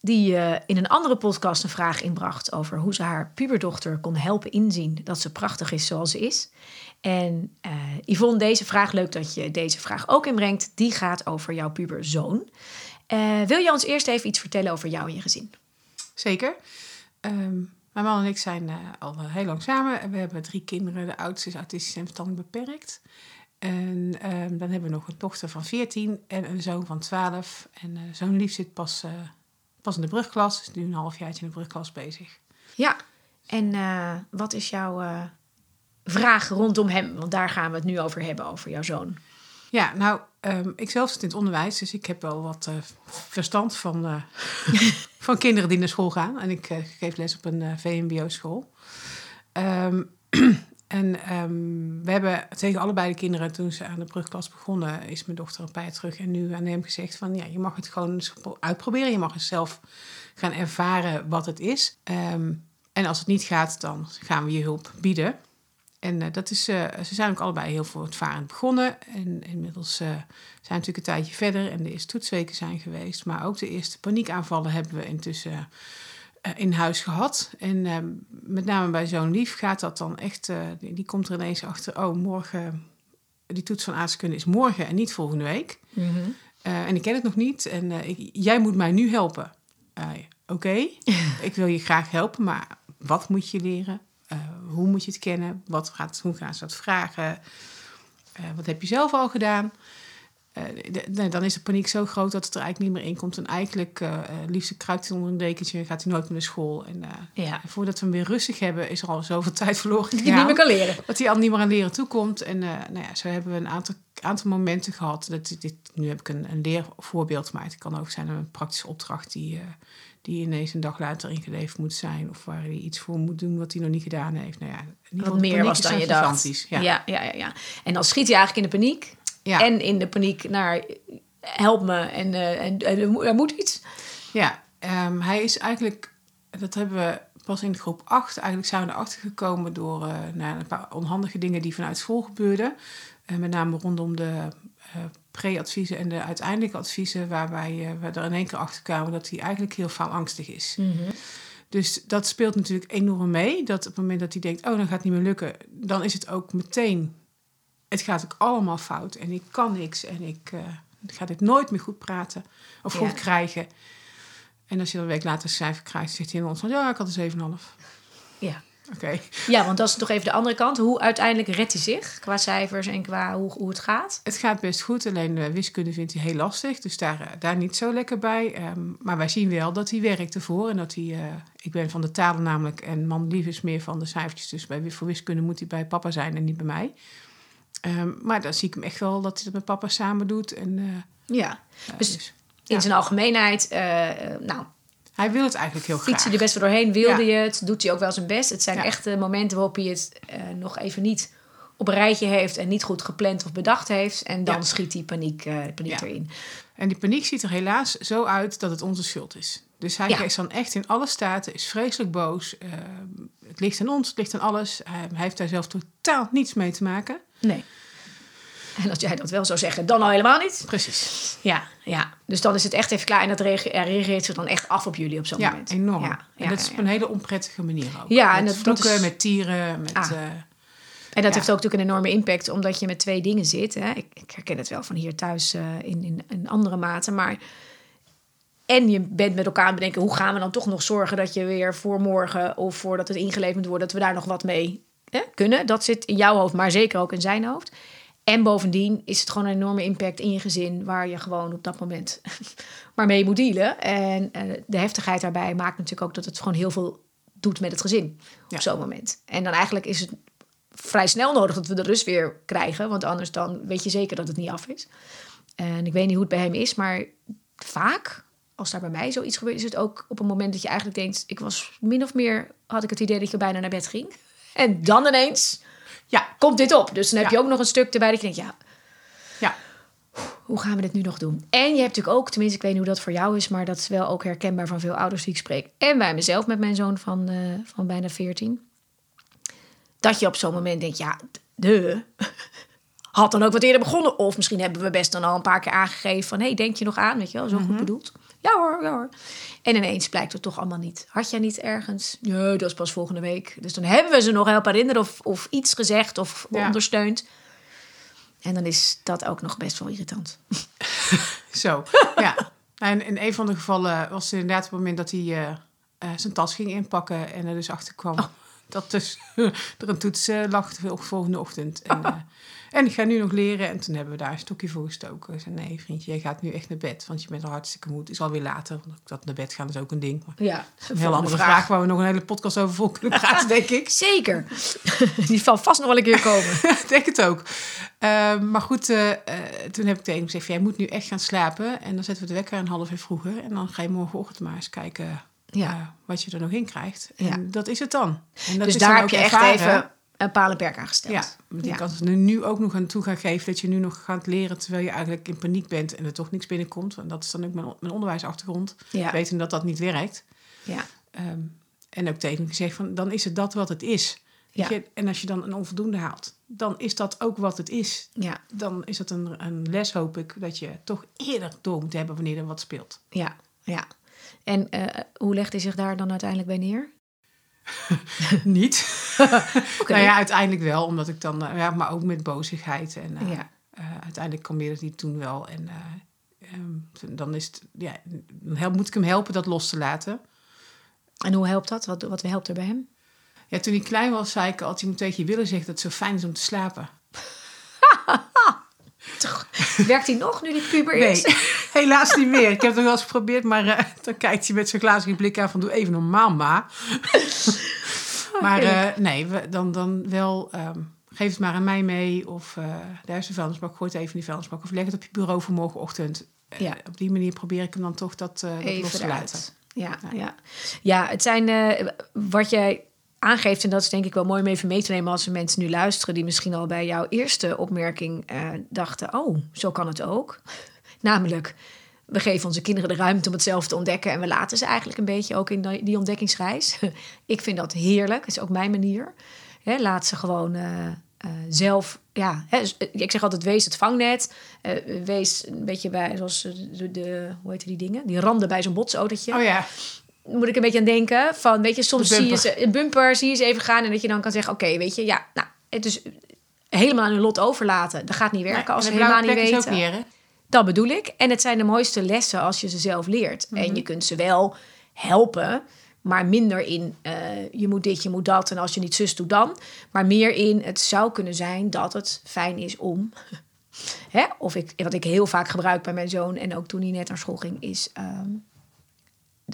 die eh, in een andere podcast een vraag inbracht over hoe ze haar puberdochter kon helpen inzien dat ze prachtig is zoals ze is. En eh, Yvonne, deze vraag, leuk dat je deze vraag ook inbrengt, die gaat over jouw puberzoon. Eh, wil je ons eerst even iets vertellen over jou en je gezin? Zeker. Ehm, mijn man en ik zijn al heel lang samen. We hebben drie kinderen. De oudste is autistisch en verstandelijk beperkt. En ehm, dan hebben we nog een dochter van 14 en een zoon van 12. En zo'n lief zit pas, pas in de brugklas. Is nu een halfjaartje in de brugklas bezig. Ja, en eh, wat is jouw eh, vraag rondom hem? Want daar gaan we het nu over hebben, over jouw zoon. Ja, nou, ehm, ik zelf zit in het onderwijs, dus ik heb wel wat eh, verstand van, van kinderen die naar school gaan. En ik geef les op een VMBO-school. Ehm, en ehm, we hebben tegen allebei de kinderen, toen ze aan de brugklas begonnen, is mijn dochter een jaar terug en nu aan hem gezegd van, ja, je mag het gewoon eens uitproberen. Je mag eens zelf gaan ervaren wat het is. Ehm, en als het niet gaat, dan gaan we je hulp bieden. En eh, dat is, eh, ze zijn ook allebei heel voortvarend begonnen. En inmiddels eh, zijn we natuurlijk een tijdje verder en de eerste toetsweken zijn geweest. Maar ook de eerste paniekaanvallen hebben we intussen in huis gehad. En eh, met name bij zo'n lief gaat dat dan echt, eh, die, komt er ineens achter, oh morgen, die toets van aardrijkskunde is morgen en niet volgende week. Eh, en ik ken het nog niet en eh, ik- jij moet mij nu helpen. Eh, Oké, ik wil je graag helpen, maar wat moet je leren? Eh, hoe moet je het kennen? Wat gaat, hoe gaan ze dat vragen? Eh, wat heb je zelf al gedaan? Eh, de- nee, dan is de paniek zo groot dat het er eigenlijk niet meer in komt. En eigenlijk, eh, liefst kruipt hij onder een dekentje en gaat hij nooit meer naar school. En Ja. voordat we hem weer rustig hebben, is er al zoveel tijd verloren Die gegaan. niet meer kan leren. Dat hij al niet meer aan leren toekomt. En nou ja, zo hebben we een aantal, aantal momenten gehad. Dat, dit, nu heb ik een, een leervoorbeeld, maar het kan ook zijn een praktische opdracht die, die ineens een dag later ingeleverd moet zijn. Of waar hij iets voor moet doen wat hij nog niet gedaan heeft. Nou ja, Wat meer was dan je dacht. Ja. Ja, ja, ja, En dan schiet hij eigenlijk in de paniek. Ja. En in de paniek naar help me en, eh, en, er moet- iets. Ja, ehm, hij is eigenlijk, dat hebben we pas in groep 8, eigenlijk zijn we erachter gekomen door eh, nou, een paar onhandige dingen die vanuit school gebeurden. Eh, met name rondom de pre-adviezen en de uiteindelijke adviezen, waarbij we er in één keer achter kwamen dat hij eigenlijk heel faalangstig is. Dus dat speelt natuurlijk enorm mee. Dat op het moment dat hij denkt, oh, dan gaat het niet meer lukken, dan is het ook meteen, het gaat ook allemaal fout en ik kan niks en ik, ik ga dit nooit meer goed praten of Ja. goed krijgen. En als je dan een week later een cijfer krijgt, zegt hij in ons van, ja, ik had een 7,5. Ja. Oké. ja, want dat is toch even de andere kant. Hoe uiteindelijk redt hij zich qua cijfers en qua hoe, hoe het gaat? Het gaat best goed, alleen eh, wiskunde vindt hij heel lastig. Dus daar, eh, daar niet zo lekker bij. Ehm, maar wij zien wel dat hij werkt ervoor. En dat hij, ik ben van de talen namelijk en man lief is meer van de cijfertjes. Dus bij, voor wiskunde moet hij bij papa zijn en niet bij mij. Ehm, maar dan zie ik hem echt wel dat hij dat met papa samen doet. En, eh, Ja. eh, Dus dus in zijn algemeenheid, eh, nou, hij wil het eigenlijk heel graag. fietst hij er best wel doorheen, wilde Ja. je het, doet hij ook wel zijn best. Het zijn Ja. echt de momenten waarop hij het nog even niet op een rijtje heeft en niet goed gepland of bedacht heeft. En dan Ja. schiet die paniek, paniek Ja. erin. En die paniek ziet er helaas zo uit dat het onze schuld is. Dus hij Ja. is dan echt in alle staten, is vreselijk boos. Eh, het ligt aan ons, het ligt aan alles. Hij, hij heeft daar zelf totaal niets mee te maken. Nee. En als jij dat wel zou zeggen, dan al helemaal niet. Precies. Ja, ja. Dus dan is het echt even klaar. En dat reage- er reageert zich dan echt af op jullie op zo'n Ja, moment. enorm. Ja, en ja, dat is op een hele onprettige manier ook. Ja, en met dat- dat vloeken, is- met tieren, met... Ah. eh, En dat heeft ook natuurlijk een enorme impact, omdat je met twee dingen zit. Hè. Ik, ik herken het wel van hier thuis eh, in, in, in andere mate. Maar en je bent met elkaar aan het bedenken... hoe gaan we dan toch nog zorgen dat je weer voor morgen... of voordat het ingeleverd moet worden... dat we daar nog wat mee hè, kunnen. Dat zit in jouw hoofd, maar zeker ook in zijn hoofd. En bovendien is het gewoon een enorme impact in je gezin... waar je gewoon op dat moment maar mee moet dealen. En eh, de heftigheid daarbij maakt natuurlijk ook... dat het gewoon heel veel doet met het gezin Ja. op zo'n moment. En dan eigenlijk is het vrij snel nodig dat we de rust weer krijgen. Want anders dan weet je zeker dat het niet af is. En ik weet niet hoe het bij hem is, maar vaak als daar bij mij zoiets gebeurt, is het ook op een moment dat je eigenlijk denkt, ik was min of meer, had ik het idee dat je bijna naar bed ging. En dan ineens Ja, komt dit op. Dus dan heb Ja. je ook nog een stuk erbij dat je denkt, ja, ja. hoe gaan we dit nu nog doen? En je hebt natuurlijk ook, tenminste, ik weet niet hoe dat voor jou is, maar dat is wel ook herkenbaar van veel ouders die ik spreek. En bij mezelf met mijn zoon van, eh, van bijna 14. Dat je op zo'n moment denkt, ja, de. Had dan ook wat eerder begonnen. Of misschien hebben we best dan al een paar keer aangegeven van... hé, hey, denk je nog aan? Weet je wel, zo goed bedoeld. Ja hoor, ja hoor. En ineens blijkt het toch allemaal niet. Had jij niet ergens? Nee, dat is pas volgende week. Dus dan hebben we ze nog helpen herinneren of, of iets gezegd of Ja. ondersteund. En dan is dat ook nog best wel irritant. Zo, ja. En in een van de gevallen was het inderdaad het moment dat hij eh, eh, zijn tas ging inpakken en er dus achter kwam dat dus er een toets eh, lag de volgende ochtend. En, en ik ga nu nog leren. En toen hebben we daar een stokje voor gestoken. Ik zei, nee vriendje, jij gaat nu echt naar bed, want je bent al hartstikke moe. Het is alweer later, want dat naar bed gaan is ook een ding. Maar Ja, dat is een heel andere vraag. waar we nog een hele podcast over vol kunnen praten, denk ik. Zeker. Die zal vast nog wel een keer komen. Denk het ook. Ehm, maar goed, eh, eh, toen heb ik tegen hem gezegd... jij moet nu echt gaan slapen. En dan zetten we de wekker een half uur vroeger. En dan ga je morgenochtend maar eens kijken... Ja. eh, wat je er nog in krijgt. En Ja. dat is het dan. En dat Dus is daar dan heb je echt even een paal en perk aangesteld. Ja, want ik Ja. kan er nu ook nog aan toe gaan geven... dat je nu nog gaat leren terwijl je eigenlijk in paniek bent... en er toch niks binnenkomt. Want dat is dan ook mijn, mijn onderwijsachtergrond. Ja. Weten dat dat niet werkt. Ja. Ehm, en ook tegen gezegd van, dan is het dat wat het is. Ja. je? En als je dan een onvoldoende haalt, dan is dat ook wat het is. Ja. Dan is het een, een les, hoop ik, dat je toch eerder door moet hebben wanneer er wat speelt. Ja. Ja. En eh, hoe legt hij zich daar dan uiteindelijk bij neer? Niet. Nou ja, uiteindelijk wel, omdat ik dan, eh, ja, maar ook met bozigheid. En eh, Ja. eh, uiteindelijk kalmeerde hij toen wel. En eh, ehm, dan is het, ja, dan moet ik hem helpen dat los te laten. En hoe helpt dat? Wat, wat helpt er bij hem? Ja, toen hij klein was, zei ik altijd, je moet tegen je willen zeggen dat het zo fijn is om te slapen. Werkt hij nog nu die puber is? Nee, helaas niet meer. Ik heb het nog wel eens geprobeerd, maar eh, dan kijkt hij met zijn glazige blik aan van doe even normaal, ma. maar eh, nee, we, dan, dan wel ehm, geef het maar aan mij mee. Of eh, daar is de vuilnisbak, gooi het even in die vuilnisbak. Of leg het op je bureau voor morgenochtend. Ja. op die manier probeer ik hem dan toch dat, dat los te laten. Ja, ja. ja, het zijn wat jij aangeeft, en dat is denk ik wel mooi om even mee te nemen als er mensen nu luisteren die misschien al bij jouw eerste opmerking dachten: oh, zo kan het ook. Namelijk, we geven onze kinderen de ruimte om het zelf te ontdekken en we laten ze eigenlijk een beetje ook in die ontdekkingsreis. ik vind dat heerlijk, dat is ook mijn manier. Laat ze gewoon eh, eh, zelf, ja, hè, dus, eh, ik zeg altijd: wees het vangnet. Wees een beetje bij, zoals de, de, hoe heet die dingen? Die randen bij zo'n botsautootje Oh ja, moet ik een beetje aan denken. Van, weet je, soms zie je ze een bumper, zie je ze even gaan en dat je dan kan zeggen: Oké, weet je, ja, nou, het is helemaal aan hun lot overlaten. Dat gaat niet werken als ze helemaal niet is weten. ook neer, hè? Dat bedoel ik. En het zijn de mooiste lessen als je ze zelf leert. Mhm. En je kunt ze wel helpen, maar minder in eh, je moet dit, je moet dat. En als je niet zus doet dan. Maar meer in het zou kunnen zijn dat het fijn is om. Hè? Of ik, wat ik heel vaak gebruik bij mijn zoon en ook toen hij net naar school ging, is. ehm,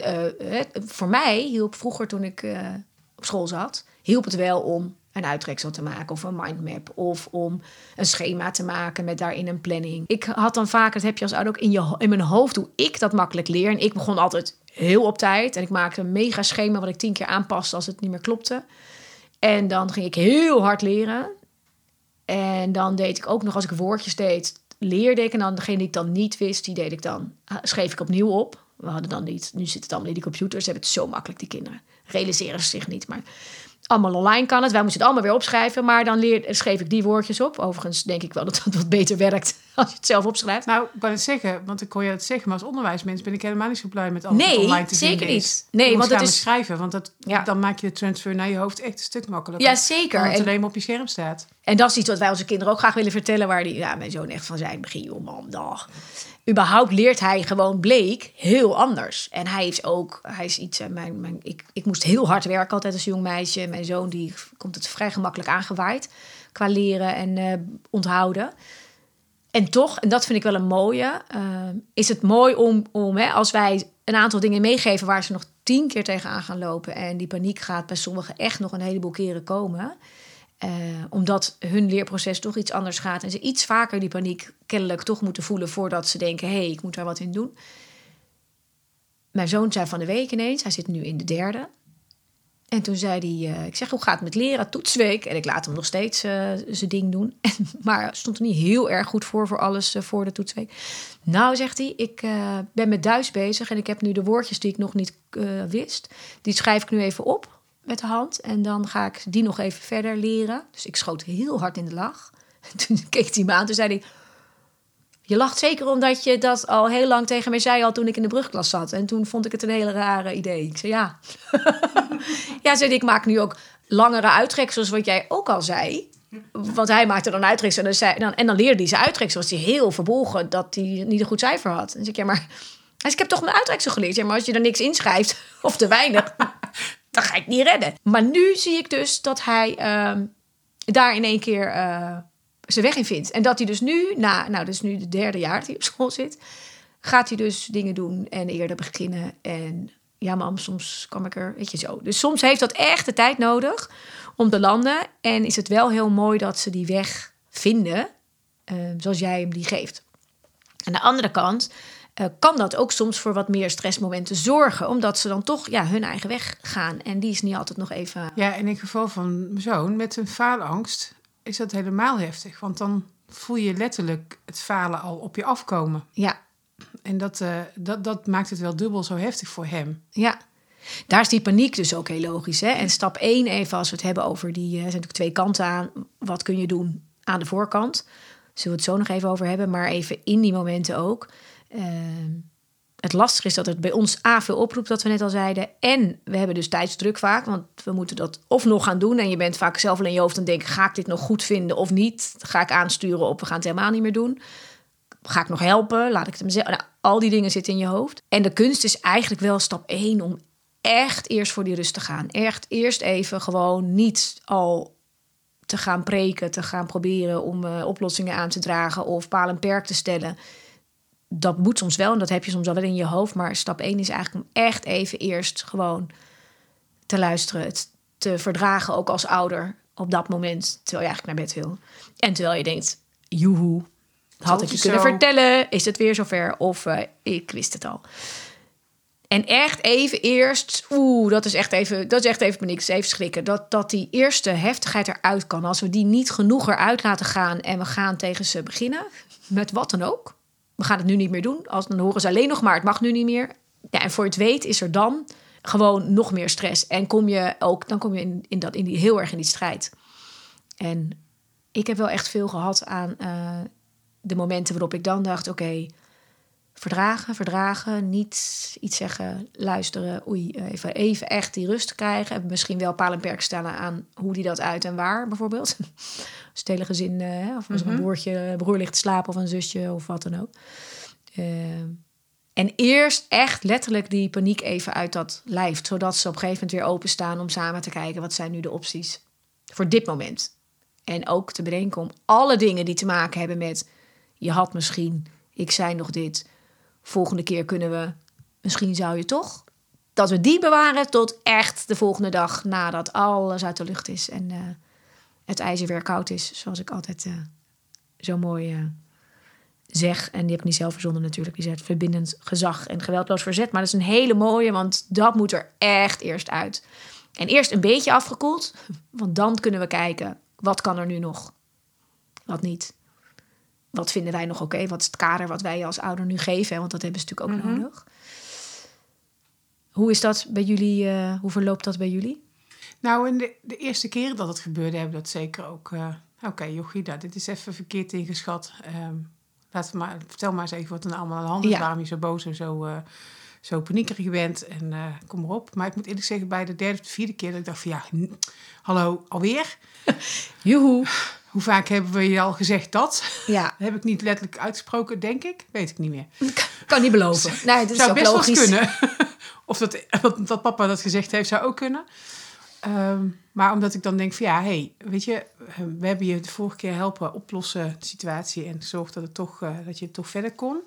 eh, eh, voor mij hielp vroeger toen ik eh, op school zat, hielp het wel om een uittreksel te maken of een mindmap of om een schema te maken met daarin een planning. Ik had dan vaak, dat heb je als ouder ook in, je, in mijn hoofd hoe ik dat makkelijk leer. En ik begon altijd heel op tijd en ik maakte een mega schema wat ik tien keer aanpaste als het niet meer klopte. En dan ging ik heel hard leren. En dan deed ik ook nog, als ik woordjes deed, leerde ik. En dan degene die ik dan niet wist, die deed ik dan, ah, schreef ik opnieuw op. We hadden dan niet, nu zit het allemaal in die computers. Ze hebben het zo makkelijk, die kinderen. Realiseren ze zich niet, maar allemaal online kan het. Wij moesten het allemaal weer opschrijven, maar dan leer, schreef ik die woordjes op. Overigens denk ik wel dat dat wat beter werkt als je het zelf opschrijft. Nou, ik kan het zeggen, want ik hoor je het zeggen, maar als onderwijsmens ben ik helemaal niet zo blij met alles Nee, online te zeker niet. Nee, Je moet want het is- schrijven, want dat, Ja. dan maak je de transfer naar je hoofd echt een stuk makkelijker. Ja, zeker. Dan het En- alleen maar op je scherm staat. En dat is iets wat wij onze kinderen ook graag willen vertellen. Waar die, ja, mijn zoon echt van zijn begin, man, dag. Überhaupt leert hij gewoon bleek heel anders. En hij is ook, hij is iets, eh, mijn, mijn, ik, ik moest heel hard werken altijd als jong meisje. Mijn zoon die komt het vrij gemakkelijk aangewaaid qua leren en eh, onthouden. En toch, en dat vind ik wel een mooie, eh, is het mooi om, om hè, als wij een aantal dingen meegeven waar ze nog tien keer tegenaan gaan lopen. En die paniek gaat bij sommigen echt nog een heleboel keren komen. Eh, omdat hun leerproces toch iets anders gaat. En ze iets vaker die paniek kennelijk toch moeten voelen voordat ze denken: hé, hey, ik moet daar wat in doen. mijn zoon zei van de week ineens, hij zit nu in de derde. En toen zei hij, uh, ik zeg, hoe gaat het met leren? Toetsweek. En ik laat hem nog steeds uh, zijn ding doen. maar stond er niet heel erg goed voor, voor alles voor de toetsweek. Nou, zegt hij, ik ben met Duits bezig en ik heb nu de woordjes die ik nog niet wist. Die schrijf ik nu even op met de hand. En dan ga ik die nog even verder leren. Dus ik schoot heel hard in de lach. toen keek hij me aan, toen zei hij... Je lacht zeker omdat je dat al heel lang tegen mij zei al toen ik in de brugklas zat. En toen vond ik het een hele rare idee. Ik zei ja. ja, zei ik maak nu ook langere uittreksels, wat jij ook al zei. Want hij maakte dan uittreksels en dan, zei, dan, en dan leerde hij zijn uittreksels. Was hij heel verbolgen dat hij niet een goed cijfer had. En zeg ik, ja maar... Hij ik heb toch mijn uittreksel geleerd. Ja, maar als je er niks inschrijft, of te weinig, dan ga ik niet redden. Maar nu zie ik dus dat hij uh, daar in één keer... Uh, zijn weg in vindt. En dat hij dus nu, na, nou, dus nu de derde jaar dat hij op school zit, gaat hij dus dingen doen en eerder beginnen. En ja, mam, soms kan ik er, weet je zo. Dus soms heeft dat echt de tijd nodig om te landen. En is het wel heel mooi dat ze die weg vinden, uh, zoals jij hem die geeft. Aan de andere kant uh, kan dat ook soms voor wat meer stressmomenten zorgen, omdat ze dan toch ja, hun eigen weg gaan. En die is niet altijd nog even. Ja, in het geval van mijn zoon met een faalangst is dat helemaal heftig. Want dan voel je letterlijk het falen al op je afkomen. Ja. En dat, uh, dat, dat maakt het wel dubbel zo heftig voor hem. Ja. Daar is die paniek dus ook heel logisch. Hè? En stap 1, even als we het hebben over die... Er zijn natuurlijk twee kanten aan. Wat kun je doen aan de voorkant? Zullen we het zo nog even over hebben. Maar even in die momenten ook. Uh, het lastige is dat het bij ons A veel oproept, dat we net al zeiden. En we hebben dus tijdsdruk vaak, want we moeten dat of nog gaan doen. En je bent vaak zelf al in je hoofd en denken, ga ik dit nog goed vinden of niet? Ga ik aansturen op, we gaan het helemaal niet meer doen. Ga ik nog helpen? Laat ik het zeggen? Nou, al die dingen zitten in je hoofd. En de kunst is eigenlijk wel stap 1 om echt eerst voor die rust te gaan. Echt eerst even gewoon niet al te gaan preken, te gaan proberen om uh, oplossingen aan te dragen of paal en perk te stellen dat moet soms wel en dat heb je soms al wel in je hoofd. Maar stap 1 is eigenlijk om echt even eerst gewoon te luisteren. Het te verdragen, ook als ouder, op dat moment. Terwijl je eigenlijk naar bed wil. En terwijl je denkt, joehoe, had ik je kunnen vertellen? Is het weer zover? Of uh, ik wist het al. En echt even eerst, oeh, dat is echt even, dat is echt even niks, even schrikken. Dat, dat die eerste heftigheid eruit kan. Als we die niet genoeg eruit laten gaan en we gaan tegen ze beginnen, met wat dan ook we gaan het nu niet meer doen. Als, dan horen ze alleen nog maar, het mag nu niet meer. Ja, en voor het weet is er dan gewoon nog meer stress. En kom je ook, dan kom je in, in, dat, in die, heel erg in die strijd. En ik heb wel echt veel gehad aan uh, de momenten waarop ik dan dacht: oké, verdragen, verdragen, niet iets zeggen, luisteren, oei, even, even echt die rust krijgen. En misschien wel paal en perk stellen aan hoe die dat uit en waar, bijvoorbeeld. als het hele gezin, uh, of als een mhm. broertje, broer ligt te slapen of een zusje of wat dan ook. Uh, en eerst echt letterlijk die paniek even uit dat lijf, zodat ze op een gegeven moment weer openstaan om samen te kijken wat zijn nu de opties voor dit moment. En ook te bedenken om alle dingen die te maken hebben met je had misschien, ik zei nog dit, volgende keer kunnen we, misschien zou je toch, dat we die bewaren tot echt de volgende dag nadat alles uit de lucht is en uh, het ijzer weer koud is, zoals ik altijd uh, zo mooi uh, zeg. En die heb ik niet zelf verzonnen natuurlijk. Die zegt verbindend gezag en geweldloos verzet. Maar dat is een hele mooie, want dat moet er echt eerst uit. En eerst een beetje afgekoeld, want dan kunnen we kijken wat kan er nu nog, wat niet wat vinden wij nog oké? Wat is het kader wat wij als ouder nu geven? Want dat hebben ze natuurlijk ook mhm. nodig. Hoe is dat bij jullie? Uh, hoe verloopt dat bij jullie? Nou, in de, de eerste keer dat het gebeurde, hebben we dat zeker ook. Uh, Oké, okay, Jochie, nou, dit is even verkeerd ingeschat. Um, laat maar, vertel maar eens even wat er nou allemaal aan de hand is. Ja. Waarom je zo boos en zo, uh, zo paniekerig bent. En kom maar op. Maar ik moet eerlijk zeggen, bij de derde of vierde keer dat ik dacht van ja, hallo, alweer? Joehoe. Hoe vaak hebben we je al gezegd dat? Ja. heb ik niet letterlijk uitgesproken, denk ik. Weet ik niet meer. Kan niet beloven. Nee, dat is zou best logisch. kunnen. of dat, dat, papa dat gezegd heeft, zou ook kunnen. Ehm, maar omdat ik dan denk van ja, hey, weet je, ehm, we hebben je de vorige keer helpen oplossen de situatie en zorg dat, het toch, uh, dat je toch verder kon.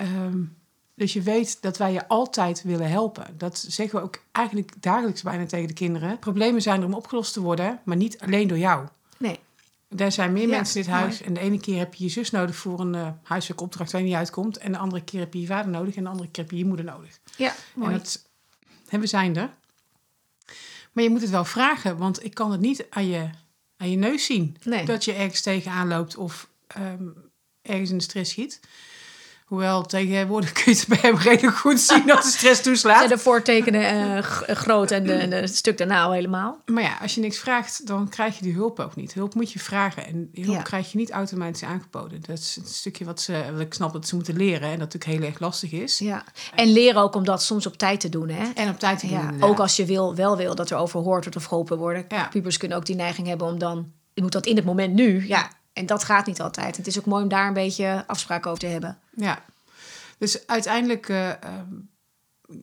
Um, dus je weet dat wij je altijd willen helpen. Dat zeggen we ook eigenlijk dagelijks bijna tegen de kinderen. Problemen zijn er om opgelost te worden, maar niet alleen door jou. Nee. Er zijn meer Ja, mensen in dit mooi. huis. En de ene keer heb je je zus nodig voor een eh huiselijke opdracht waar je niet uitkomt. En de andere keer heb je je vader nodig. En de andere keer heb je je moeder nodig. Ja, mooi. En dat, en we zijn er. Maar je moet het wel vragen, want ik kan het niet aan je, aan je neus zien. Nee. Dat je ergens tegenaan loopt of ehm, ergens in de stress schiet. Hoewel tegenwoordig kun je het bij hem redelijk goed zien dat de stress Zijn toeslaat. de voortekenen eh, g- groot en de, en de stuk daarna al helemaal? Maar ja, als je niks vraagt, dan krijg je die hulp ook niet. Hulp moet je vragen en die hulp Ja. krijg je niet automatisch aangeboden. Dat is een stukje wat ze, wat ik snap dat ze moeten leren en dat natuurlijk heel erg lastig is. Ja. En leren ook om dat soms op tijd te doen, hè? En op tijd te doen. Ja, inderdaad. ook als je wil, wel wil dat er over gehoord wordt of geholpen worden. Ja. Pubers kunnen ook die neiging hebben om dan... Je moet dat in het moment nu, ja. En dat gaat niet altijd. Het is ook mooi om daar een beetje afspraken over te hebben. Ja, dus uiteindelijk eh, ehm,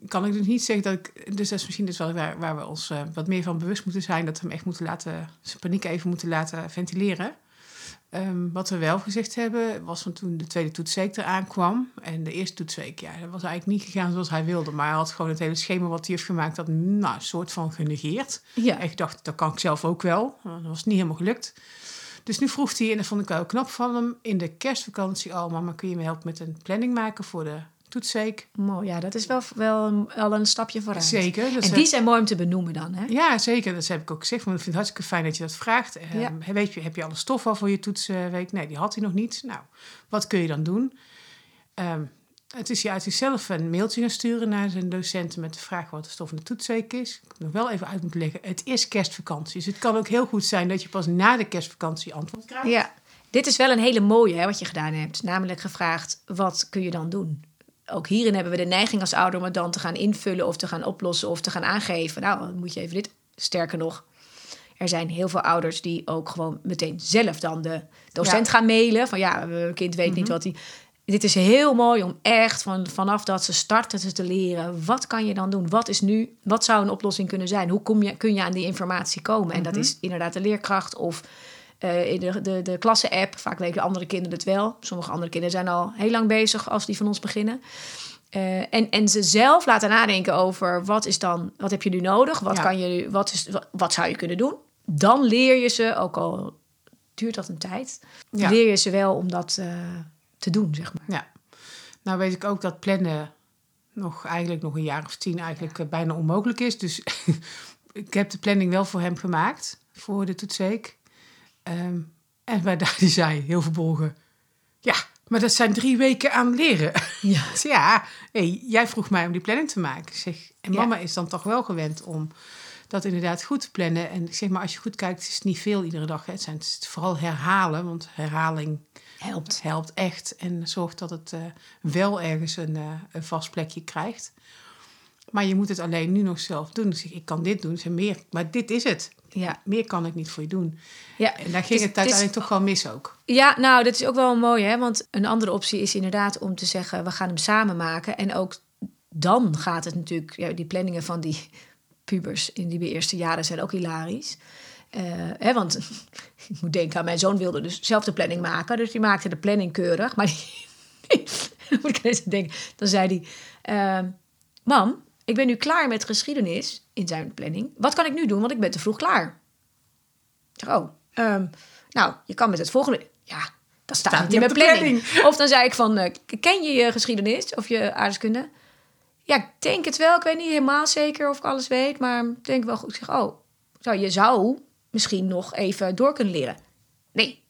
kan ik dus niet zeggen dat ik. Dus dat is misschien dus wel waar, waar we ons eh, wat meer van bewust moeten zijn. Dat we hem echt moeten laten. zijn paniek even moeten laten ventileren. Ehm, wat we wel gezegd hebben, was van toen de tweede toetsweek eraan kwam. En de eerste toetsweek, ja, dat was eigenlijk niet gegaan zoals hij wilde. Maar hij had gewoon het hele schema wat hij heeft gemaakt, dat nou, een soort van genegeerd. Ja. En ik dacht, dat kan ik zelf ook wel. Dat was niet helemaal gelukt. Dus nu vroeg hij, en dat vond ik wel knap van hem, in de kerstvakantie al, mama, kun je me helpen met een planning maken voor de toetsweek? Mooi, ja, dat is wel, wel, een, wel een stapje vooruit. Zeker. En die zijn mooi om te benoemen dan, hè? Ja, zeker. Dat heb ik ook gezegd. Want ik vind het hartstikke fijn dat je dat vraagt. Ehm, weet je, heb je alle stof al voor je toetsweek? Nee, die had hij nog niet. Nou, wat kun je dan doen? Ehm, het is je uit zichzelf een mailtje gaan sturen naar zijn docenten met de vraag wat de stof van de toetsweek is. Ik nog wel even uit moeten leggen. Het is kerstvakantie. Dus het kan ook heel goed zijn dat je pas na de kerstvakantie antwoord krijgt. Ja. Dit is wel een hele mooie, hè, wat je gedaan hebt. Namelijk gevraagd, wat kun je dan doen? Ook hierin hebben we de neiging als ouder om het dan te gaan invullen... of te gaan oplossen of te gaan aangeven. Nou, dan moet je even dit... Sterker nog, er zijn heel veel ouders die ook gewoon meteen zelf dan de docent gaan mailen. Van ja, mijn kind weet niet wat hij... Dit is heel mooi om echt van, vanaf dat ze starten te- leren. Wat kan je dan doen? Wat is nu? Wat zou een oplossing kunnen zijn? Hoe kom je, kun je aan die informatie komen? En dat is inderdaad de leerkracht of eh, in de, de, de klasse-app. Vaak weten andere kinderen het wel. Sommige andere kinderen zijn al heel lang bezig als die van ons beginnen. Eh, en, en ze zelf laten nadenken over wat is dan, wat heb je nu nodig? Wat, Ja. kan je, nu- wat, is, wat, wat zou je kunnen doen? Dan leer je ze, ook al duurt dat een tijd, Ja. leer je ze wel om dat eh, te doen, zeg maar. Ja. Nou weet ik ook dat plannen nog eigenlijk nog een jaar of tien eigenlijk eh, bijna onmogelijk is. Dus ik heb de planning wel voor hem gemaakt voor de toetsweek. Ehm, en bij die zei heel verbolgen... Ja, maar dat zijn drie weken aan leren. Ja. Zei, ja, hey, jij vroeg mij om die planning te maken. Zeg, en Ja. mama is dan toch wel gewend om dat inderdaad goed te plannen. En zeg maar, als je goed kijkt, is het niet veel iedere dag. Hè. Het zijn het is vooral herhalen, want herhaling Helpt. helpt echt en zorgt dat het eh, wel ergens een, eh, een vast plekje krijgt. Maar je moet het alleen nu nog zelf doen. Dus ik, kan dit doen, zeg, meer, maar dit is het. Ja. Meer kan ik niet voor je doen. Ja. En daar ging het uiteindelijk toch wel mis ook. Ja, nou, dat is ook wel mooi, hè? Want een andere optie is inderdaad om te zeggen: we gaan hem samen maken. En ook dan gaat het natuurlijk, ja, die planningen van die pubers in die eerste jaren zijn ook hilarisch. Eh, hè, want ik moet denken aan mijn zoon wilde dus zelf de planning maken. Dus die maakte de planning keurig. Maar die, dan moet ik aan denken. Dan zei hij: ehm, Mam, ik ben nu klaar met geschiedenis in zijn planning. Wat kan ik nu doen? Want ik ben te vroeg klaar. Ik zeg, oh, ehm, nou, je kan met het volgende. Ja, dat staat, Staat niet in mijn planning. Of dan zei ik van, eh, ken je je geschiedenis of je aardrijkskunde? Ja, ik denk het wel. Ik weet niet helemaal zeker of ik alles weet, maar ik denk wel goed. Ik zeg, oh, zo, je zou misschien nog even door kunnen leren. Nee,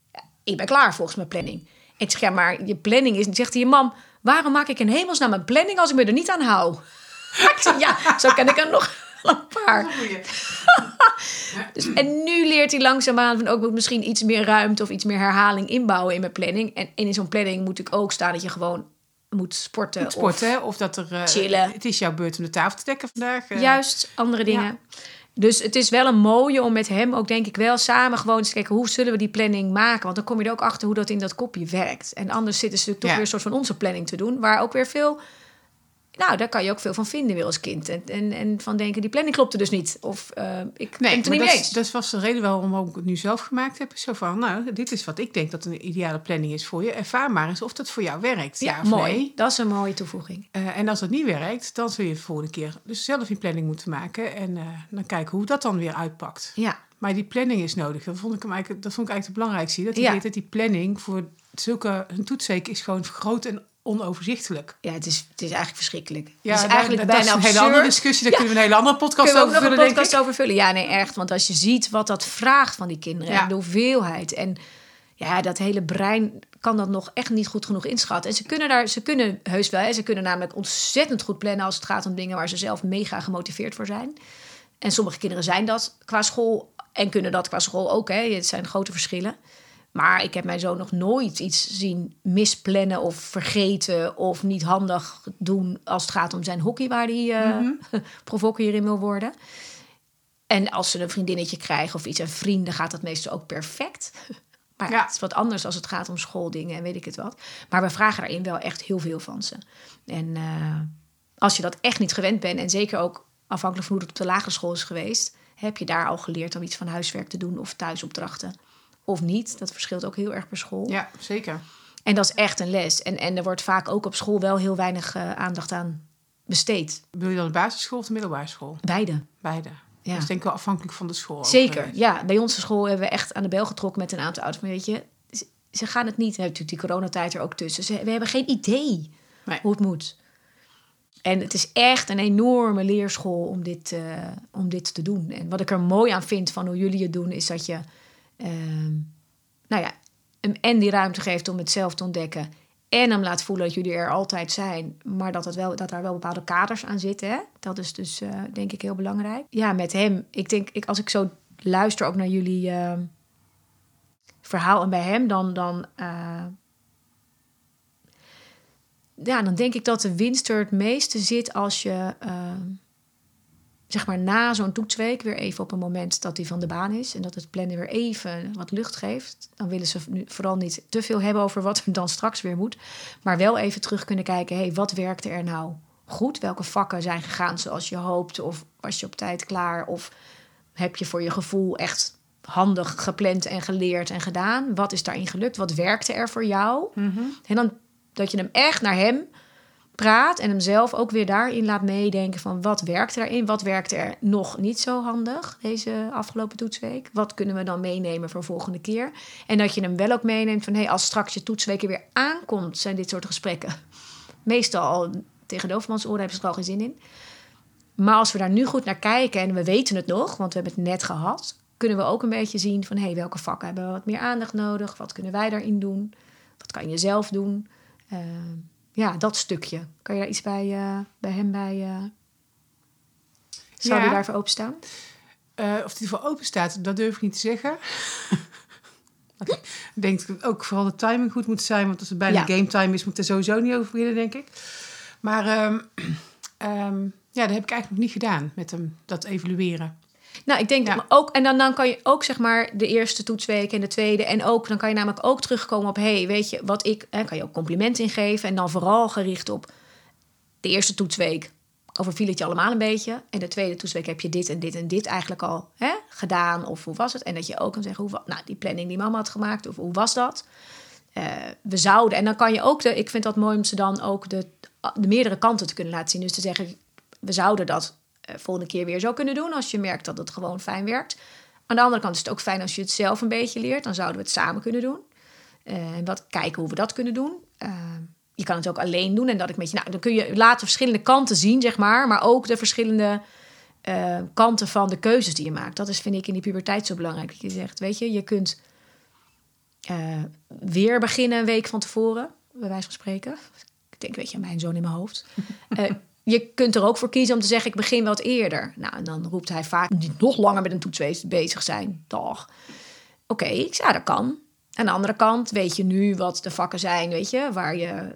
ik ben klaar volgens mijn planning. En ik zeg, ja, maar je planning is... Zegt hij, mam, waarom maak ik in hemelsnaam mijn planning als ik me er niet aan hou? ik zeg, ja, zo ken ik er nog een paar. Dus, en nu leert hij langzaamaan van ook misschien iets meer ruimte of iets meer herhaling inbouwen in mijn planning. En, en in zo'n planning moet ik ook staan dat je gewoon moet sporten. of Sporten, of dat er... eh, chillen. Het is jouw beurt om de tafel te dekken vandaag. eh. juist andere dingen. Dus het is wel een mooie om met hem ook, denk ik, wel samen gewoon eens te kijken hoe zullen we die planning maken. Want dan kom je er ook achter hoe dat in dat kopje werkt. En anders zitten ze natuurlijk toch Ja. weer een soort van onze planning te doen, waar ook weer veel. Nou, daar kan je ook veel van vinden weer als kind. En, en, en van denken, die planning klopte dus niet. Of eh, ik ben Nee, het er niet mee eens. dat was de reden waarom ik het nu zelf gemaakt heb. Zo van, nou, dit is wat ik denk dat een ideale planning is voor je. Ervaar maar eens of dat voor jou werkt. Ja, mooi. nee. Dat is een mooie toevoeging. Eh, en als dat niet werkt, dan zul je de volgende keer dus zelf je planning moeten maken. En eh, dan kijken hoe dat dan weer uitpakt. Ja, Maar die planning is nodig. Dat vond ik, hem eigenlijk, dat vond ik eigenlijk het belangrijkste. Dat die, Ja. dat die planning voor zulke... Een toetsweek is gewoon groot en onoverzichtelijk. Ja, het is, het is eigenlijk verschrikkelijk. Ja, het is eigenlijk dat bijna is een hele andere discussie. Daar Ja. kunnen we een hele andere podcast over een vullen, denk podcast over vullen? Ja, nee, echt. Want als je ziet wat dat vraagt van die kinderen Ja. en de hoeveelheid. En ja, dat hele brein kan dat nog echt niet goed genoeg inschatten. En ze kunnen daar, ze kunnen heus wel. Hè, ze kunnen namelijk ontzettend goed plannen als het gaat om dingen waar ze zelf mega gemotiveerd voor zijn. En sommige kinderen zijn dat qua school en kunnen dat qua school ook. Hè. Het zijn grote verschillen. Maar ik heb mijn zoon nog nooit iets zien misplannen of vergeten of niet handig doen als het gaat om zijn hockey waar hij eh provoker hierin wil worden. En als ze een vriendinnetje krijgen of iets en vrienden, gaat dat meestal ook perfect. Maar ja, het is wat anders als het gaat om schooldingen en weet ik het wat. Maar we vragen daarin wel echt heel veel van ze. En eh, als je dat echt niet gewend bent, en zeker ook afhankelijk van hoe het op de lagere school is geweest, heb je daar al geleerd om iets van huiswerk te doen of thuisopdrachten. Of niet. Dat verschilt ook heel erg per school. Ja, zeker. En dat is echt een les. En, en er wordt vaak ook op school wel heel weinig eh, aandacht aan besteed. Wil je dan de basisschool of de middelbare school? Beide. Beide. Ja. Dat is denk ik wel afhankelijk van de school. Zeker, ja. Bij onze school hebben we echt aan de bel getrokken met een aantal ouders. Maar weet je, ze, ze gaan het niet. Heeft natuurlijk die coronatijd er ook tussen. Ze, we hebben geen idee Nee. hoe het moet. En het is echt een enorme leerschool om dit, eh, om dit te doen. En wat ik er mooi aan vind van hoe jullie het doen, is dat je ehm, nou ja, hem en die ruimte geeft om het zelf te ontdekken. En hem laat voelen dat jullie er altijd zijn. Maar dat, het wel, dat daar wel bepaalde kaders aan zitten. Dat is dus eh, denk ik heel belangrijk. Ja, met hem. Ik denk, ik, als ik zo luister ook naar jullie eh, verhaal en bij hem, dan, dan, eh, ja, dan denk ik dat de winst er het meeste zit als je eh, zeg maar na zo'n toetsweek weer even op een moment dat hij van de baan is en dat het plannen weer even wat lucht geeft. Dan willen ze nu vooral niet te veel hebben over wat er dan straks weer moet, maar wel even terug kunnen kijken, hey, wat werkte er nou goed? Welke vakken zijn gegaan zoals je hoopt of was je op tijd klaar of heb je voor je gevoel echt handig gepland en geleerd en gedaan? Wat is daarin gelukt? Wat werkte er voor jou? En dan dat je hem echt naar hem praat en hem zelf ook weer daarin laat meedenken van wat werkt erin, wat werkt er nog niet zo handig deze afgelopen toetsweek, wat kunnen we dan meenemen voor volgende keer en dat je hem wel ook meeneemt van hey, als straks je toetsweek er weer aankomt, zijn dit soort gesprekken meestal al tegen oren hebben ze er al geen zin in. Maar als we daar nu goed naar kijken en we weten het nog, want we hebben het net gehad, kunnen we ook een beetje zien van hey, welke vakken hebben we wat meer aandacht nodig, wat kunnen wij daarin doen, wat kan je zelf doen. Uh, ja, dat stukje. Kan je daar iets bij, uh, bij hem bij? Uh... Zou Ja. daarvoor openstaan? Uh, of die ervoor open staat, dat durf ik niet te zeggen. ik denk dat ook vooral de timing goed moet zijn. Want als het bijna Ja. game time is, moet ik er sowieso niet over beginnen, denk ik. Maar ehm, ehm, ja, dat heb ik eigenlijk nog niet gedaan met hem, dat evalueren. Nou, ik denk Ja. dat ook, en dan, dan kan je ook zeg maar de eerste toetsweek en de tweede. En ook, dan kan je namelijk ook terugkomen op, hey, weet je, wat ik, hè, kan je ook complimenten ingeven. En dan vooral gericht op de eerste toetsweek overviel het je allemaal een beetje. En de tweede toetsweek heb je dit en dit en dit eigenlijk al hè, gedaan. Of hoe was het? En dat je ook kan zeggen, hoe, nou, die planning die mama had gemaakt, of hoe was dat? Eh, we zouden, en dan kan je ook, de, ik vind dat mooi om ze dan ook de, de meerdere kanten te kunnen laten zien. Dus te zeggen, we zouden dat volgende keer weer zo kunnen doen als je merkt dat het gewoon fijn werkt. Aan de andere kant is het ook fijn als je het zelf een beetje leert. Dan zouden we het samen kunnen doen. Eh, En wat kijken hoe we dat kunnen doen. Eh, je kan het ook alleen doen. En dat ik met nou, dan kun je later verschillende kanten zien, zeg maar. Maar ook de verschillende eh, kanten van de keuzes die je maakt. Dat is, vind ik, in die puberteit zo belangrijk. Je zegt, weet je, je kunt eh, weer beginnen een week van tevoren, bij wijze van spreken. Ik denk, weet je, mijn zoon in mijn hoofd. Eh, je kunt er ook voor kiezen om te zeggen, ik begin wat eerder. Nou, en dan roept hij vaak, niet nog langer met een toets bezig zijn. Dag. Oké, ik ja, dat kan. Aan de andere kant weet je nu wat de vakken zijn, weet je, waar je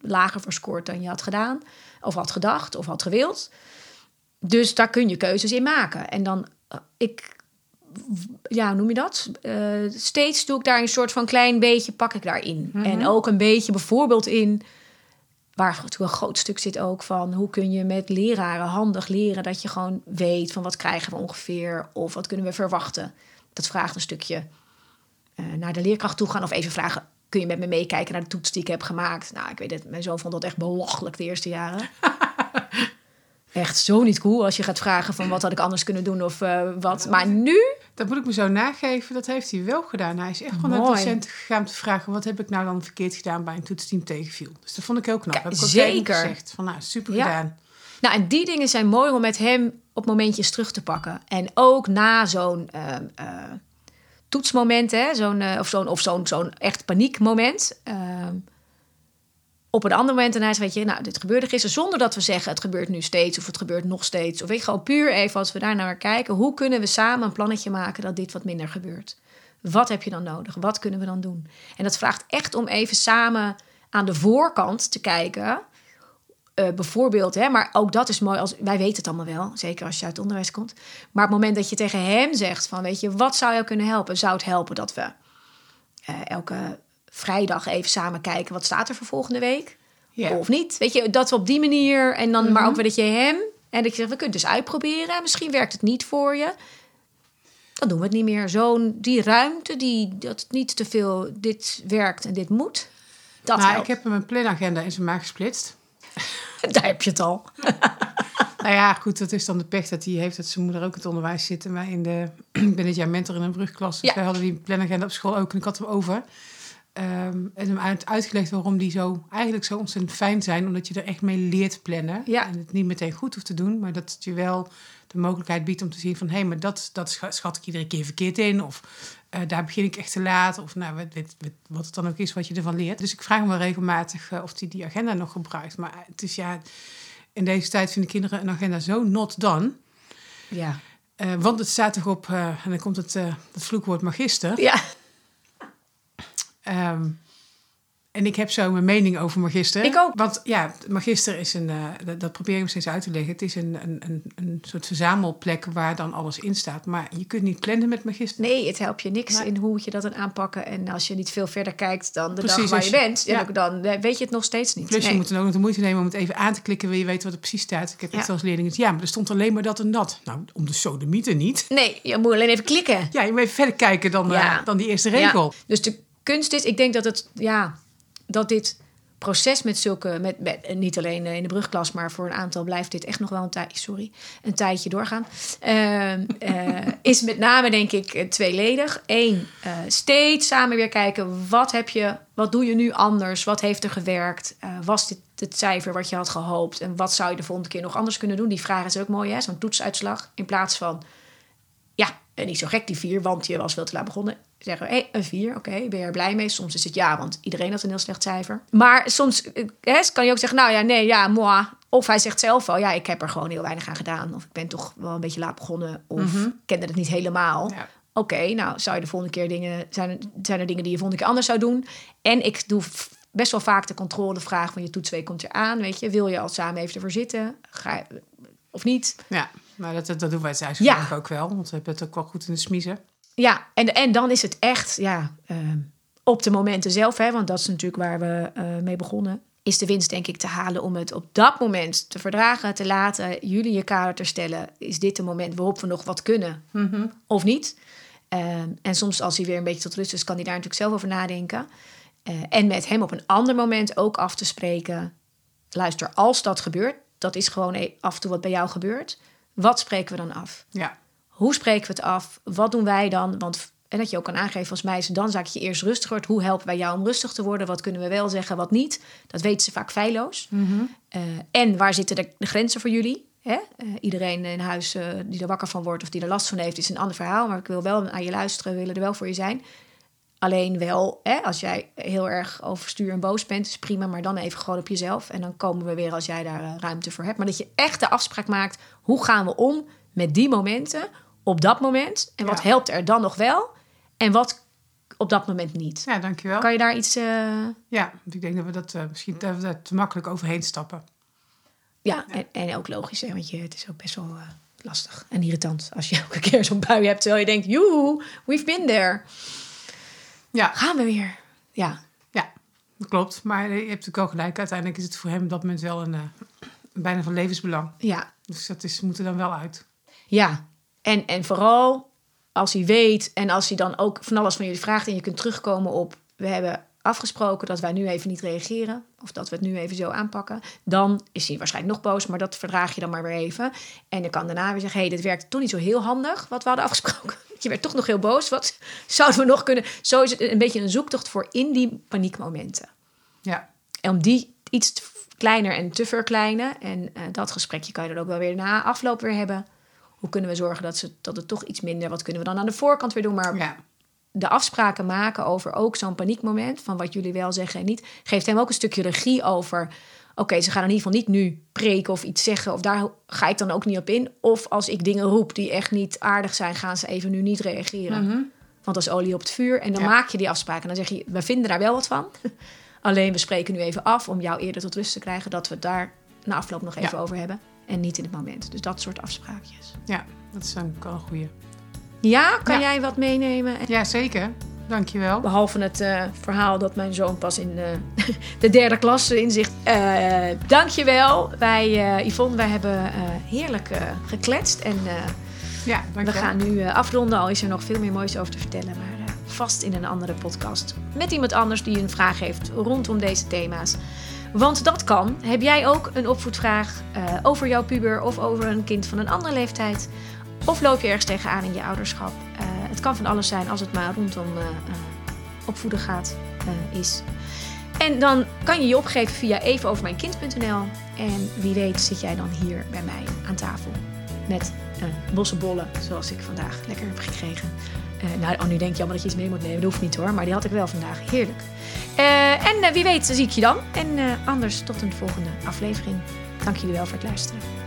lager voor scoort dan je had gedaan, of had gedacht, of had gewild. Dus daar kun je keuzes in maken. En dan, eh, ik, ja, hoe noem je dat? Eh, steeds doe ik daar een soort van klein beetje, pak ik daarin. En ook een beetje bijvoorbeeld in, waar natuurlijk een groot stuk zit ook van, hoe kun je met leraren handig leren dat je gewoon weet van wat krijgen we ongeveer, of wat kunnen we verwachten. Dat vraagt een stukje eh, naar de leerkracht toe gaan of even vragen: kun je met me meekijken naar de toets die ik heb gemaakt? Nou, ik weet het, mijn zoon vond dat echt belachelijk de eerste jaren. Echt zo niet cool als je gaat vragen van wat had ik anders kunnen doen of eh, wat. Maar nu, Dat moet ik me zo nageven. Dat heeft hij wel gedaan. Hij is echt gewoon naar de docent gegaan om te vragen... wat heb ik nou dan verkeerd gedaan bij een toetsteam tegenviel. Dus dat vond ik heel knap. Ja, heb ik ook zeker. gezegd. Van, nou, super Ja. gedaan. nou en die dingen zijn mooi om met hem op momentjes terug te pakken. En ook na zo'n eh, eh, toetsmoment, hè, zo'n, eh, of zo'n of zo'n zo'n echt paniekmoment. Op een ander moment zegt, weet je, nou, dit gebeurde gisteren, zonder dat we zeggen het gebeurt nu steeds of het gebeurt nog steeds. Of ik gewoon puur even als we daar naar kijken, hoe kunnen we samen een plannetje maken dat dit wat minder gebeurt? Wat heb je dan nodig? Wat kunnen we dan doen? En dat vraagt echt om even samen aan de voorkant te kijken. Eh, bijvoorbeeld, hè, maar ook dat is mooi. Als, wij weten het allemaal wel, zeker als je uit het onderwijs komt. Maar het moment dat je tegen hem zegt van, weet je, wat zou jou kunnen helpen? Zou het helpen dat we eh, elke vrijdag even samen kijken wat staat er voor volgende week? Of niet? Weet je, dat we op die manier en dan, maar ook weer dat je hem en dat je zegt, we kunnen het dus uitproberen. Misschien werkt het niet voor je. Dan doen we het niet meer. Zo'n die ruimte, die dat het niet te veel dit werkt en dit moet. Dat nou, helpt. ik heb hem een planagenda in zijn maag gesplitst. Daar heb je het al. Nou ja, goed, dat is dan de pech dat hij heeft dat zijn moeder ook het onderwijs zit. En wij in de, ik ben dit jaar mentor in een brugklas. Dus Ja. wij hadden die planagenda op school ook en ik had hem over. Ehm, en hem uit, uitgelegd waarom die zo eigenlijk zo ontzettend fijn zijn. Omdat je er echt mee leert plannen. Ja. En het niet meteen goed hoeft te doen. Maar dat het je wel de mogelijkheid biedt om te zien van... hé, maar dat, dat scha- schat ik iedere keer verkeerd in. Of eh, daar begin ik echt te laat. Of nou, wat, het dan ook is wat je ervan leert. Dus ik vraag hem wel regelmatig eh, of hij die agenda nog gebruikt. Maar het is ja... In deze tijd vinden kinderen een agenda zo not done. Ja. Eh, want het staat toch op, en dan komt het, het vloekwoord magister. Ja. Ehm, en ik heb zo mijn mening over magister. Ik ook. Want ja, magister is een, eh, dat, dat probeer ik hem steeds uit te leggen. Het is een, een, een, een soort verzamelplek waar dan alles in staat. Maar je kunt niet plannen met magister. Nee, het helpt je niks in hoe je dat dan aanpakken. En als je niet veel verder kijkt dan de Precies, dag waar je je- bent, ja. dan eh, weet je het nog steeds niet. Plus Nee. je moet dan ook nog de moeite nemen om het even aan te klikken... wil je weten wat er precies staat. Ik heb Ja. echt als leerling ja, maar er stond alleen maar dat en dat. Nou, om de sodemieter niet. Nee, je moet alleen even klikken. Ja, je moet even verder kijken dan, eh, dan die eerste regel. Ja, dus de kunst is, ik denk dat het, ja, dat dit proces met zulke, met, niet alleen eh, in de brugklas, maar voor een aantal blijft dit echt nog wel een tijd, sorry, een tijdje doorgaan. Ehm, eh, is met name denk ik eh, tweeledig. Eén, steeds samen weer kijken, wat heb je, wat doe je nu anders, wat heeft er gewerkt, was dit het cijfer wat je had gehoopt en wat zou je de volgende keer nog anders kunnen doen? Die vraag is ook mooi, hè, zo'n toetsuitslag in plaats van ja, niet zo gek die vier, want je was veel te laat begonnen. Zeggen we, een vier, oké, ben je er blij mee? Soms is het ja, want iedereen had een heel slecht cijfer. Maar soms eh, hè, kan je ook zeggen, nou ja, nee, ja, moi. Of hij zegt zelf al, ja, ik heb er gewoon heel weinig aan gedaan. Of ik ben toch wel een beetje laat begonnen. Of kende het niet helemaal. Ja. Oké, nou, zou je de volgende keer dingen... Zijn er, zijn er dingen die je volgende keer anders zou doen? En ik doe best wel vaak de controlevraag van je toetsweek komt eraan, weet je. Wil je al samen even ervoor zitten? Ga of niet? Ja, maar dat, dat, doen wij thuis ja. ook wel. Want we hebben het ook wel goed in de smiezen. Ja, en, en dan is het echt ja, ehm, op de momenten zelf, hè, want dat is natuurlijk waar we eh, mee begonnen. Is de winst denk ik te halen om het op dat moment te verdragen, te laten, jullie je kader te stellen. Is dit een moment waarop we nog wat kunnen of niet? Ehm, en soms als hij weer een beetje tot rust is, kan hij daar natuurlijk zelf over nadenken. Eh, en met hem op een ander moment ook af te spreken. Luister, als dat gebeurt, dat is gewoon e- af en toe wat bij jou gebeurt. Wat spreken we dan af? Ja. Hoe spreken we het af? Wat doen wij dan? Want en dat je ook kan aangeven als meisje, dan zaak je eerst rustig wordt. Hoe helpen wij jou om rustig te worden? Wat kunnen we wel zeggen, wat niet? Dat weten ze vaak feilloos. Eh, en waar zitten de, de grenzen voor jullie? Hè? Eh, iedereen in huis eh, die er wakker van wordt of die er last van heeft, is een ander verhaal. Maar ik wil wel naar je luisteren, we willen er wel voor je zijn. Alleen wel, hè, als jij heel erg overstuur en boos bent, is prima, maar dan even gewoon op jezelf. En dan komen we weer als jij daar ruimte voor hebt. Maar dat je echt de afspraak maakt, hoe gaan we om met die momenten op dat moment? En wat Ja. helpt er dan nog wel? En wat op dat moment niet? ja, dankjewel. Kan je daar iets... eh, Ja, want ik denk dat we dat eh, misschien dat we daar te makkelijk overheen stappen. ja, En, en ook logisch, hè, want je, het is ook best wel eh, lastig en irritant als je elke keer zo'n bui hebt, terwijl je denkt, joehoe, we've been there. Ja, Gaan we weer. Ja, ja, dat klopt. Maar je hebt natuurlijk wel gelijk. Uiteindelijk is het voor hem op dat moment wel een, bijna van levensbelang. ja, Dus dat is, moet er dan wel uit. Ja, en, en vooral als hij weet en als hij dan ook van alles van jullie vraagt en je kunt terugkomen op, we hebben afgesproken dat wij nu even niet reageren. Of dat we het nu even zo aanpakken. Dan is hij waarschijnlijk nog boos, maar dat verdraag je dan maar weer even. En dan kan daarna weer zeggen: hé, hey, dit werkt toch niet zo heel handig wat we hadden afgesproken. Je werd toch nog heel boos. Wat zouden we nog kunnen? Zo is het een beetje een zoektocht voor in die paniekmomenten. Ja. En om die iets kleiner en te verkleinen. En eh, dat gesprekje kan je dan ook wel weer na afloop weer hebben. Hoe kunnen we zorgen dat, ze, dat het toch iets minder... Wat kunnen we dan aan de voorkant weer doen? Maar ja. de afspraken maken over ook zo'n paniekmoment... van wat jullie wel zeggen en niet... geeft hem ook een stukje regie over... oké, ze gaan in ieder geval niet nu preken of iets zeggen... of daar ga ik dan ook niet op in. Of als ik dingen roep die echt niet aardig zijn... gaan ze even nu niet reageren. Want dat is olie op het vuur. En dan Ja. maak je die afspraken. En dan zeg je, we vinden daar wel wat van. Alleen we spreken nu even af om jou eerder tot rust te krijgen... dat we het daar na afloop nog even Ja. over hebben. En niet in het moment. Dus dat soort afspraakjes. ja, dat is ook wel een goeie. Ja, kan Ja. jij wat meenemen? Ja, zeker. Dankjewel. Behalve het eh, verhaal dat mijn zoon pas in eh, de derde klas inzicht. Eh dankjewel. Wij, Yvonne, wij hebben heerlijk gekletst. En Ja, we gaan nu afronden. Al is er nog veel meer moois over te vertellen. Maar vast in een andere podcast. Met iemand anders die een vraag heeft rondom deze thema's. Want dat kan. Heb jij ook een opvoedvraag eh, over jouw puber of over een kind van een andere leeftijd? Of loop je ergens tegenaan in je ouderschap? Eh, het kan van alles zijn als het maar rondom eh, opvoeden gaat, is. En dan kan je je opgeven via evenovermijnkind.nl. En wie weet zit jij dan hier bij mij aan tafel. Met een bosse bollen, zoals ik vandaag lekker heb gekregen. Eh, nou, oh, nu denk je allemaal dat je iets mee moet nemen. Dat hoeft niet hoor, maar die had ik wel vandaag. Heerlijk. Eh, en eh, wie weet zie ik je dan. En anders tot een volgende aflevering. Dank jullie wel voor het luisteren.